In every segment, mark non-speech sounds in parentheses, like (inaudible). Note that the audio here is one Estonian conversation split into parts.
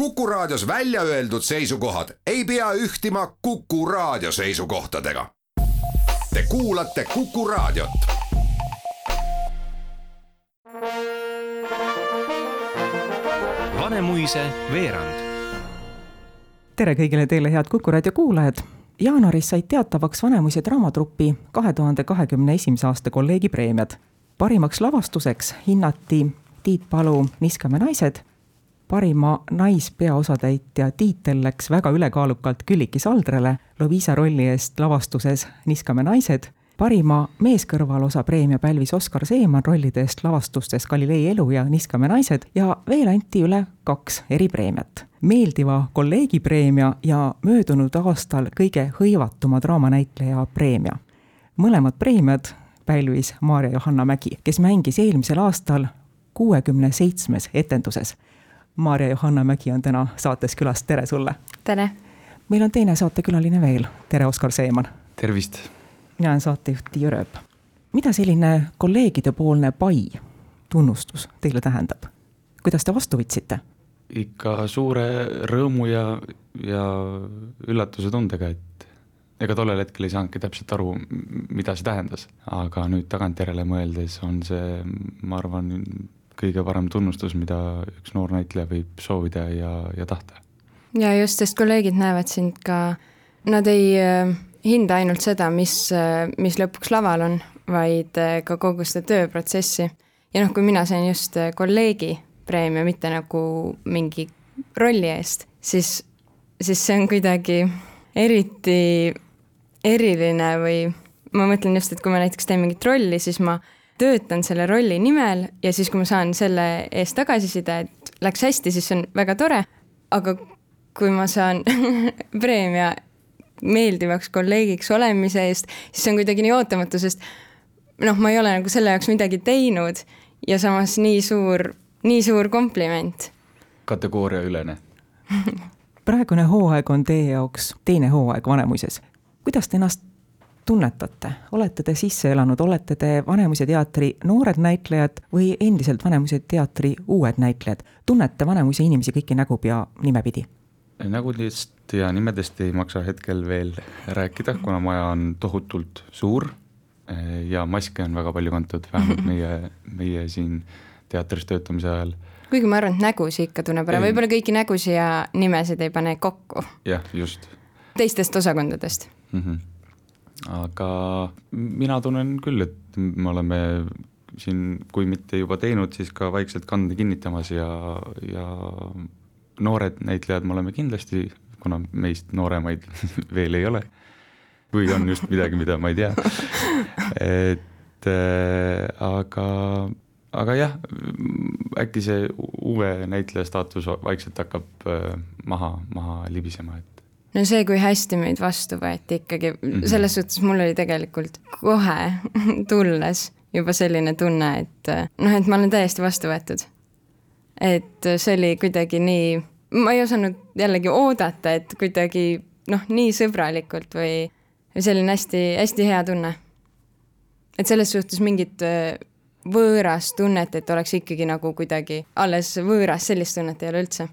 Kuku Raadios välja öeldud seisukohad ei pea ühtima Kuku Raadio seisukohtadega. Te kuulate Kuku Raadiot. Vanemuise veerand. tere kõigile teile, head Kuku raadio kuulajad. jaanuaris said teatavaks Vanemuise draamatrupi kahe tuhande kahekümne esimese aasta kolleegipreemiad. parimaks lavastuseks hinnati Tiit Palu Niskame naised parima naispeaosatäitja tiitel läks väga ülekaalukalt Külliki Saldrale Loviisa rolli eest lavastuses Niskame naised. parima meeskõrvalosa preemia pälvis Oskar Seeman rollide eest lavastustes Galilei elu ja Niskame naised ja veel anti üle kaks eripreemiat. meeldiva kolleegi preemia ja möödunud aastal kõige hõivatuma draamanäitleja preemia. mõlemad preemiad pälvis Maarja-Johanna Mägi, kes mängis eelmisel aastal kuuekümne seitsmes etenduses Maarja-Johanna Mägi on täna saates külas, tere sulle! tere! meil on teine saatekülaline veel, tere, Oskar Seeman! tervist! mina olen saatejuht Tiia Rööp. mida selline kolleegidepoolne pai, tunnustus teile tähendab? kuidas te vastu võtsite? ikka suure rõõmu ja, ja üllatuse tundega, et ega tollel hetkel ei saanudki täpselt aru, mida see tähendas, aga nüüd tagantjärele mõeldes on see, ma arvan, kõige parem tunnustus, mida üks noor näitleja võib soovida ja, ja tahta. ja just, sest kolleegid näevad sind ka, nad ei äh, hinda ainult seda, mis, äh, mis lõpuks laval on, vaid äh, ka kogu seda tööprotsessi. ja noh, kui mina sain just kolleegi preemia, mitte nagu mingi rolli eest, siis, siis see on kuidagi eriti eriline või ma mõtlen just, et kui ma näiteks teen mingit rolli, siis ma töötan selle rolli nimel ja siis, kui ma saan selle eest tagasiside, et läks hästi, siis see on väga tore. aga kui ma saan (laughs) preemia meeldivaks kolleegiks olemise eest, siis see on kuidagi nii ootamatu, sest noh, ma ei ole nagu selle jaoks midagi teinud ja samas nii suur, nii suur kompliment. kategooriaülene (laughs) praegune hooaeg on teie jaoks teine hooaeg Vanemuises. kuidas te ennast tunnetate, olete te sisse elanud, olete te Vanemuise teatri noored näitlejad või endiselt Vanemuise teatri uued näitlejad? tunnete Vanemuise inimesi kõiki nägupea nimepidi? nägudest ja nimedest ei maksa hetkel veel rääkida, kuna maja on tohutult suur eh, ja maske on väga palju kantud, vähemalt meie, (laughs) meie siin teatris töötamise ajal. kuigi ma arvan, et nägusid ikka tunneb ära, võib-olla kõiki nägusid ja nimesid ei pane kokku. jah, just. teistest osakondadest mm. -hmm aga mina tunnen küll, et me oleme siin, kui mitte juba teinud, siis ka vaikselt kande kinnitamas ja, ja noored näitlejad me oleme kindlasti, kuna meist nooremaid (laughs) veel ei ole. või on just midagi, mida ma ei tea. (laughs) et äh, aga, aga jah, äkki see uue näitleja staatus vaikselt hakkab äh, maha, maha libisema, et no see, kui hästi meid vastu võeti ikkagi mm, -hmm. selles suhtes mul oli tegelikult kohe (laughs) tulles juba selline tunne, et noh, et ma olen täiesti vastu võetud. et see oli kuidagi nii, ma ei osanud jällegi oodata, et kuidagi noh, nii sõbralikult või selline hästi-hästi hea tunne. et selles suhtes mingit äh, võõrast tunnet, et oleks ikkagi nagu kuidagi alles võõras, sellist tunnet ei ole üldse.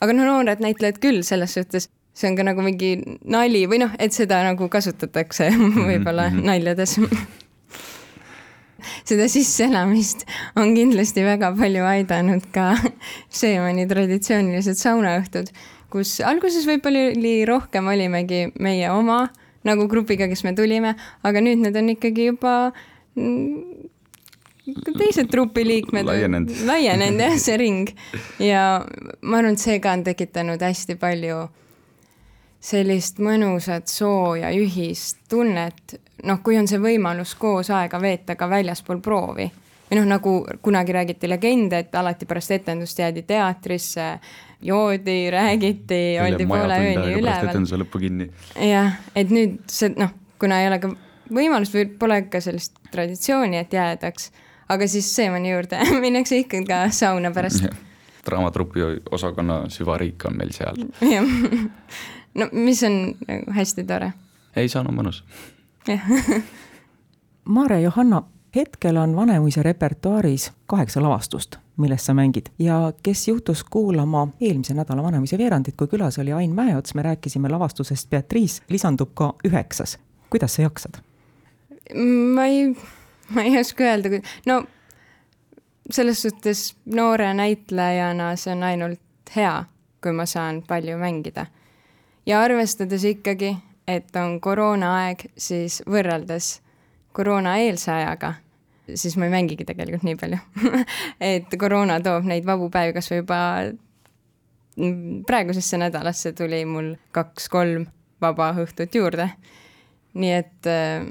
aga no noored näitlejad küll, selles suhtes see on ka nagu mingi nali või noh, et seda nagu kasutatakse (laughs) võib-olla mm -hmm. naljades. Seda sisseelamist on kindlasti väga palju aidanud ka Seemani traditsioonilised saunaõhtud, kus alguses võib-olla oli rohkem, olimegi meie oma nagu grupiga, kes me tulime, aga nüüd need on ikkagi juba mm, teised trupiliikmed laienenud, laienenud jah, see ring. Ja ma arvan, et see ka on tekitanud hästi palju sellist mõnusat sooja ühist tunnet, noh, kui on see võimalus koos aega veeta ka väljaspool proovi. või noh, nagu kunagi räägiti legende, et alati pärast etendust jäädi teatrisse, joodi, räägiti, oldi poole ööni üleval. etenduse lõppu kinni. jah, et nüüd see noh, kuna ei ole ka võimalust või pole ka sellist traditsiooni, et jäädaks, aga siis Seemani juurde (laughs) minnakse ikka ka sauna pärast. Draamatrupi osakonna süvariik on meil seal. jah no mis on nagu hästi tore. ei, see on mõnus. jah Maarja Johanna, hetkel on Vanemuise repertuaaris kaheksa lavastust, milles sa mängid ja kes juhtus kuulama eelmise nädala Vanemuise veerandit, kui külas oli Ain Mäeots, me rääkisime lavastusest Beatrice, lisandub ka üheksas. kuidas sa jaksad? ma ei, ma ei oska öelda, no selles suhtes noore näitlejana see on ainult hea, kui ma saan palju mängida. ja arvestades ikkagi, et on koroonaaeg, siis võrreldes koroonaeelse ajaga, siis ma ei mängigi tegelikult nii palju (laughs) et koroona toob neid vabu päevi kas või juba praegusesse nädalasse tuli mul kaks-kolm vaba õhtut juurde. nii et äh,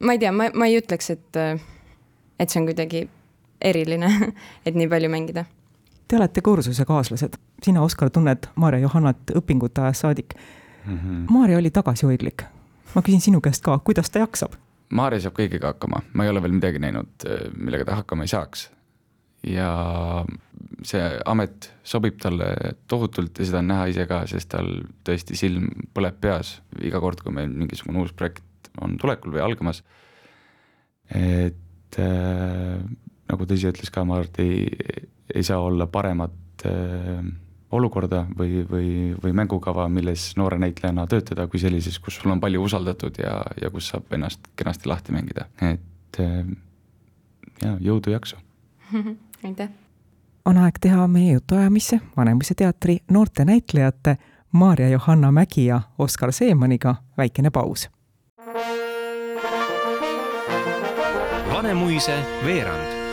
ma ei tea, ma, ma ei ütleks, et, äh, et see on kuidagi eriline, (laughs) et nii palju mängida. Te olete kursusekaaslased, sina, Oskar, tunned Maarja Johannat õpingute ajast saadik mm. -hmm. Maarja oli tagasihoidlik. ma küsin sinu käest ka, kuidas ta jaksab? Maarja saab kõigega hakkama, ma ei ole veel midagi näinud, millega ta hakkama ei saaks. ja see amet sobib talle tohutult ja seda on näha ise ka, sest tal tõesti silm põleb peas iga kord, kui meil mingisugune uus projekt on tulekul või algamas. et äh, nagu ta ise ütles ka, ma arvan, et ei, ei saa olla paremat äh, olukorda või, või, või mängukava, milles noore näitlejana töötada, kui sellises, kus sul on palju usaldatud ja, ja kus saab ennast kenasti lahti mängida, et äh, ja jõudu, jaksu (laughs) aitäh! on aeg teha meie jutuajamisse Vanemuise teatri noorte näitlejate Maarja Johanna Mägi ja Oskar Seemaniga väikene paus. Vanemuise veerand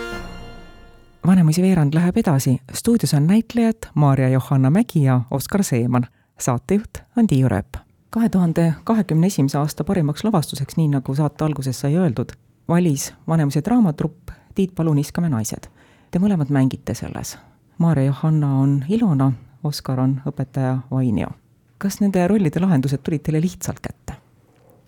Vanemuise veerand läheb edasi, stuudios on näitlejad Maarja Johanna Mägi ja Oskar Seeman. saatejuht on Tiiu Rööp. kahe tuhande kahekümne esimese aasta parimaks lavastuseks, nii nagu saate alguses sai öeldud, valis Vanemuise draamatrupp Tiit Palu Niskame naised. Te mõlemad mängite selles. Maarja Johanna on Ilona, Oskar on õpetaja Vainio. kas nende rollide lahendused tulid teile lihtsalt kätte?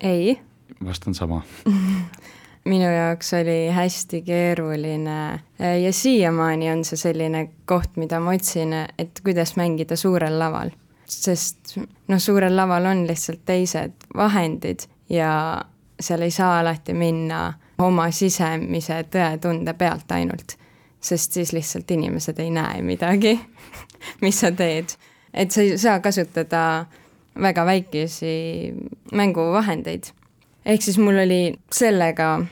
ei. vastan sama (laughs) minu jaoks oli hästi keeruline ja siiamaani on see selline koht, mida ma otsin, et kuidas mängida suurel laval. sest noh, suurel laval on lihtsalt teised vahendid ja seal ei saa alati minna oma sisemise tõetunde pealt ainult, sest siis lihtsalt inimesed ei näe midagi (laughs) mis sa teed. et sa ei saa kasutada väga väikesi mänguvahendeid ehk siis mul oli sellega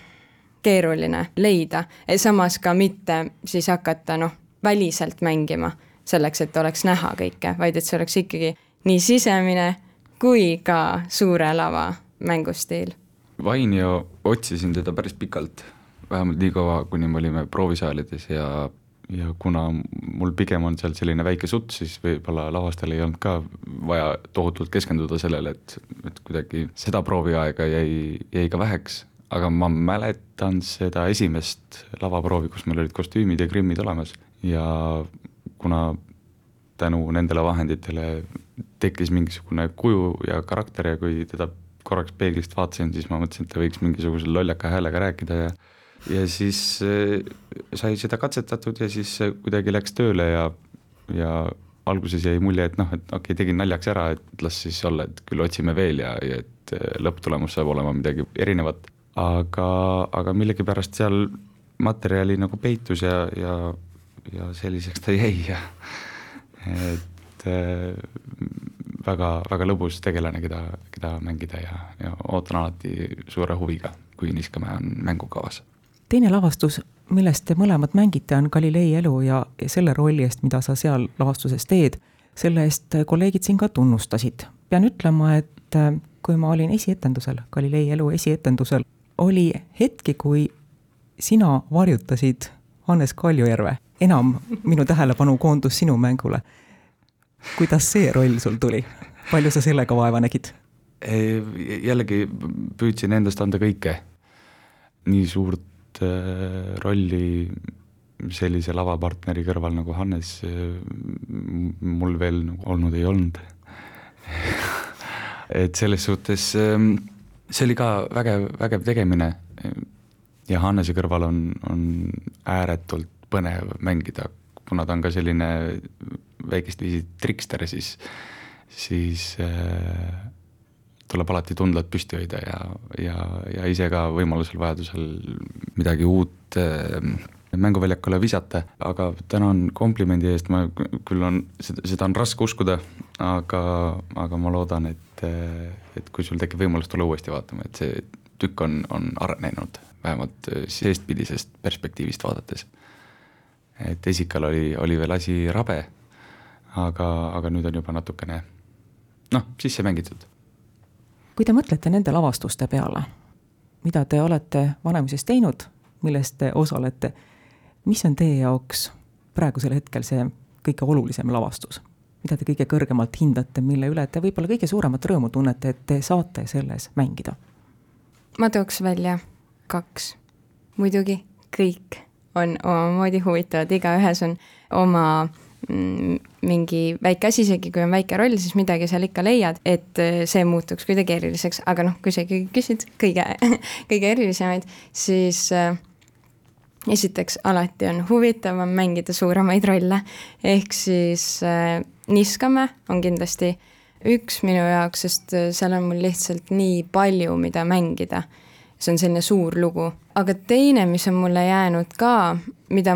keeruline leida, samas ka mitte siis hakata noh, väliselt mängima selleks, et oleks näha kõike, vaid et see oleks ikkagi nii sisemine kui ka suure lava mängustiil. Vainio, otsisin teda päris pikalt, vähemalt nii kaua, kuni me olime proovisaalides ja ja kuna mul pigem on seal selline väike sutt, siis võib-olla lavastel ei olnud ka vaja tohutult keskenduda sellele, et, et kuidagi seda prooviaega jäi, jäi ka väheks, aga ma mäletan seda esimest lavaproovi, kus meil olid kostüümid ja grimmid olemas. Ja kuna tänu nendele vahenditele tekkis mingisugune kuju ja karakter ja kui teda korraks peeglist vaatasin, siis ma mõtlesin, et ta võiks mingisuguse lollaka häälega rääkida ja ja siis äh, sai seda katsetatud ja siis kuidagi läks tööle ja, ja alguses jäi mulje, et noh, et okei okay,, tegin naljaks ära, et las siis olla, et küll otsime veel ja, ja et äh, lõpptulemus saab olema midagi erinevat. aga, aga millegipärast seal materjali nagu peitus ja, ja, ja selliseks ta jäi ja et äh, väga, väga lõbus tegelane, keda, keda mängida ja, ja ootan alati suure huviga, kui Niskamäe on mängukavas teine lavastus, millest te mõlemad mängite, on Galilei elu ja selle rolli eest, mida sa seal lavastuses teed, selle eest kolleegid sind ka tunnustasid. pean ütlema, et äh, kui ma olin esietendusel, Galilei elu esietendusel, oli hetki, kui sina varjutasid Hannes Kaljujärve, enam minu tähelepanu koondus sinu mängule. kuidas see roll sul tuli, palju sa sellega vaeva nägid? jällegi püüdsin endast anda kõike, nii suurt Äh, rolli sellise lavapartneri kõrval nagu Hannes äh, mul veel nagu olnud ei olnud. (laughs) Et selles suhtes ähm, see oli ka vägev, vägev tegemine. Ja Hannese kõrval on, on ääretult põnev mängida, kuna ta on ka selline väikest viisi trikster, siis, siis äh, tuleb alati tundlad püsti hoida ja, ja, ja ise ka võimalusel, vajadusel midagi uut äh, mänguväljakule visata, aga tänan komplimendi eest, ma küll on, seda on raske uskuda, aga, aga ma loodan, et, et kui sul tekib võimalus tulla uuesti vaatama, et see tükk on, on arenenud, vähemalt seestpidisest perspektiivist vaadates. et esikal oli, oli veel asi rabe, aga, aga nüüd on juba natukene noh, sisse mängitud. Kui te mõtlete nende lavastuste peale, mida te olete Vanemuises teinud, milles te osalete mis on teie jaoks praegusel hetkel see kõige olulisem lavastus, mida te kõige kõrgemalt hindate, mille üle te võib-olla kõige suuremat rõõmu tunnete, et te saate selles mängida? ma tooks välja kaks. muidugi kõik on omamoodi huvitavad, igaühes on oma mingi väike asi, isegi kui on väike roll, siis midagi seal ikka leiad, et äh, see muutuks kuidagi eriliseks, aga noh, kui sa ikkagi küsid kõige, (laughs) kõige erilisemaid, siis äh, esiteks alati on huvitavam mängida suuremaid rolle, ehk siis äh, Niskamäe on kindlasti üks minu jaoks, sest äh, seal on mul lihtsalt nii palju, mida mängida. see on selline suur lugu, aga teine, mis on mulle jäänud ka, mida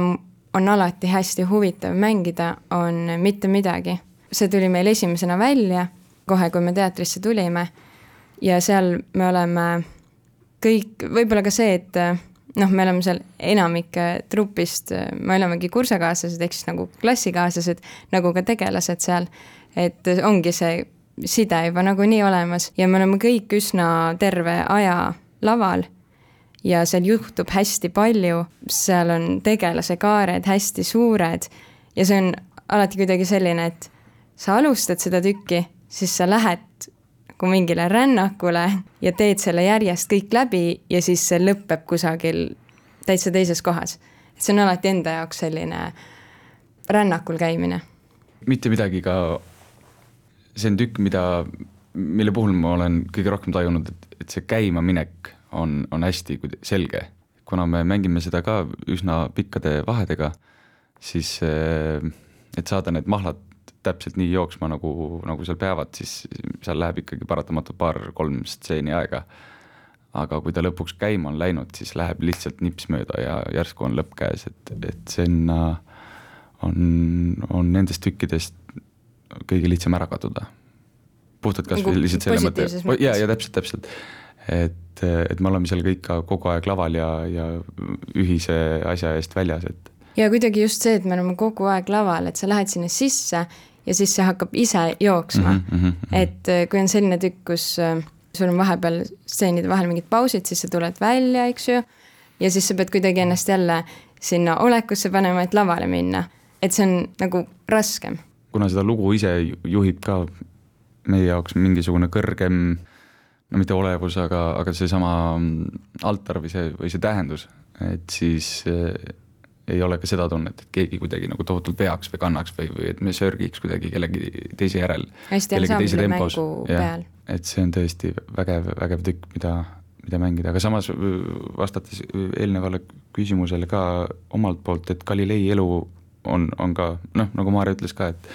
on alati hästi huvitav mängida, on Mitte midagi. see tuli meil esimesena välja, kohe kui me teatrisse tulime ja seal me oleme kõik, võib-olla ka see, et noh, me oleme seal enamik trupist, me olemegi kursakaaslased, ehk siis nagu klassikaaslased, nagu ka tegelased seal. et ongi see side juba nagunii olemas ja me oleme kõik üsna terve aja laval ja seal juhtub hästi palju, seal on tegelase kaared hästi suured ja see on alati kuidagi selline, et sa alustad seda tükki, siis sa lähed nagu mingile rännakule ja teed selle järjest kõik läbi ja siis see lõpeb kusagil täitsa teises kohas. et see on alati enda jaoks selline rännakul käimine. mitte midagi ka, see on tükk, mida, mille puhul ma olen kõige rohkem tajunud, et, et see käimaminek on, on hästi selge. kuna me mängime seda ka üsna pikkade vahedega, siis et saada need mahlad täpselt nii jooksma, nagu, nagu seal peavad, siis seal läheb ikkagi paratamatult paar-kolm stseeni aega. aga kui ta lõpuks käima on läinud, siis läheb lihtsalt nips mööda ja järsku on lõpp käes, et, et sinna on, on nendest tükkidest kõige lihtsam ära kaduda. puhtalt kas või nagu lihtsalt selle mõtte, ja, ja täpselt, täpselt. Et, et me oleme seal kõik ka kogu aeg laval ja, ja ühise asja eest väljas, et ja kuidagi just see, et me oleme kogu aeg laval, et sa lähed sinna sisse ja siis see hakkab ise jooksma mm. -hmm, mm -hmm. et äh, kui on selline tükk, kus äh, sul on vahepeal stseenide vahel mingid pausid, siis sa tuled välja, eks ju, ja siis sa pead kuidagi ennast jälle sinna olekusse panema, et lavale minna. et see on nagu raskem. kuna seda lugu ise juhib ka meie jaoks mingisugune kõrgem, no mitte olevus, aga, aga seesama mm, altar või see, või see tähendus, et siis äh, ei ole ka seda tunnet, et keegi kuidagi nagu tohutult veaks või kannaks või, või et me sörgiks kuidagi kellegi teise järel. hästi ansambli mängu peal. et see on tõesti vägev, vägev tükk, mida, mida mängida, aga samas vastates eelnevale küsimusele ka omalt poolt, et Galilei elu on, on ka noh, nagu Maarja ütles ka, et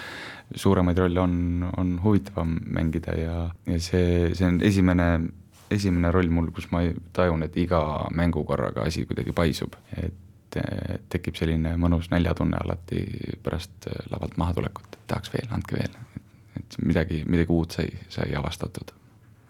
suuremaid rolle on, on huvitavam mängida ja, ja see, see on esimene esimene roll mul, kus ma tajun, et iga mängu korraga asi kuidagi paisub, et tekib selline mõnus näljatunne alati pärast lavalt mahatulekut, et tahaks veel, andke veel. et midagi, midagi uut sai, sai avastatud.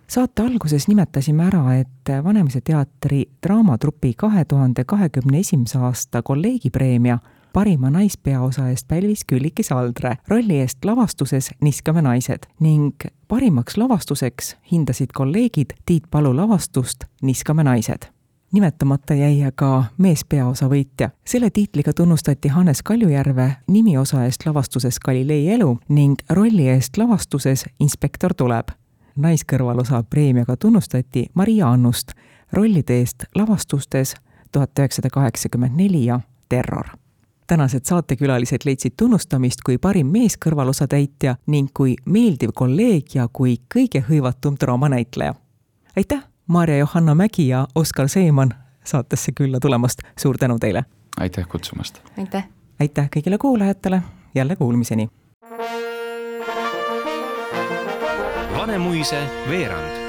saate alguses nimetasime ära, et Vanemuise teatri draamatrupi kahe tuhande kahekümne esimese aasta kolleegipreemia parima naispeaosa eest pälvis Külliki Saldre rolli eest lavastuses Niskame naised ning parimaks lavastuseks hindasid kolleegid Tiit Palu lavastust Niskame naised nimetamata jäi aga meespeaosa võitja. selle tiitliga tunnustati Hannes Kaljujärve nimiosa eest lavastuses Galilei elu ning rolli eest lavastuses Inspektor tuleb. naiskõrvalosa preemiaga tunnustati Maria Annust rollide eest lavastustes tuhat üheksasada kaheksakümmend neli ja Terror tänased saatekülalised leidsid tunnustamist kui parim meeskõrvalosa täitja ning kui meeldiv kolleeg ja kui kõige hõivatum draamanäitleja. aitäh Maarja Johanna Mägi ja Oskar Seeman saatesse külla tulemast, suur tänu teile! aitäh kutsumast! aitäh! aitäh kõigile kuulajatele, jälle kuulmiseni! Vanemuise veerand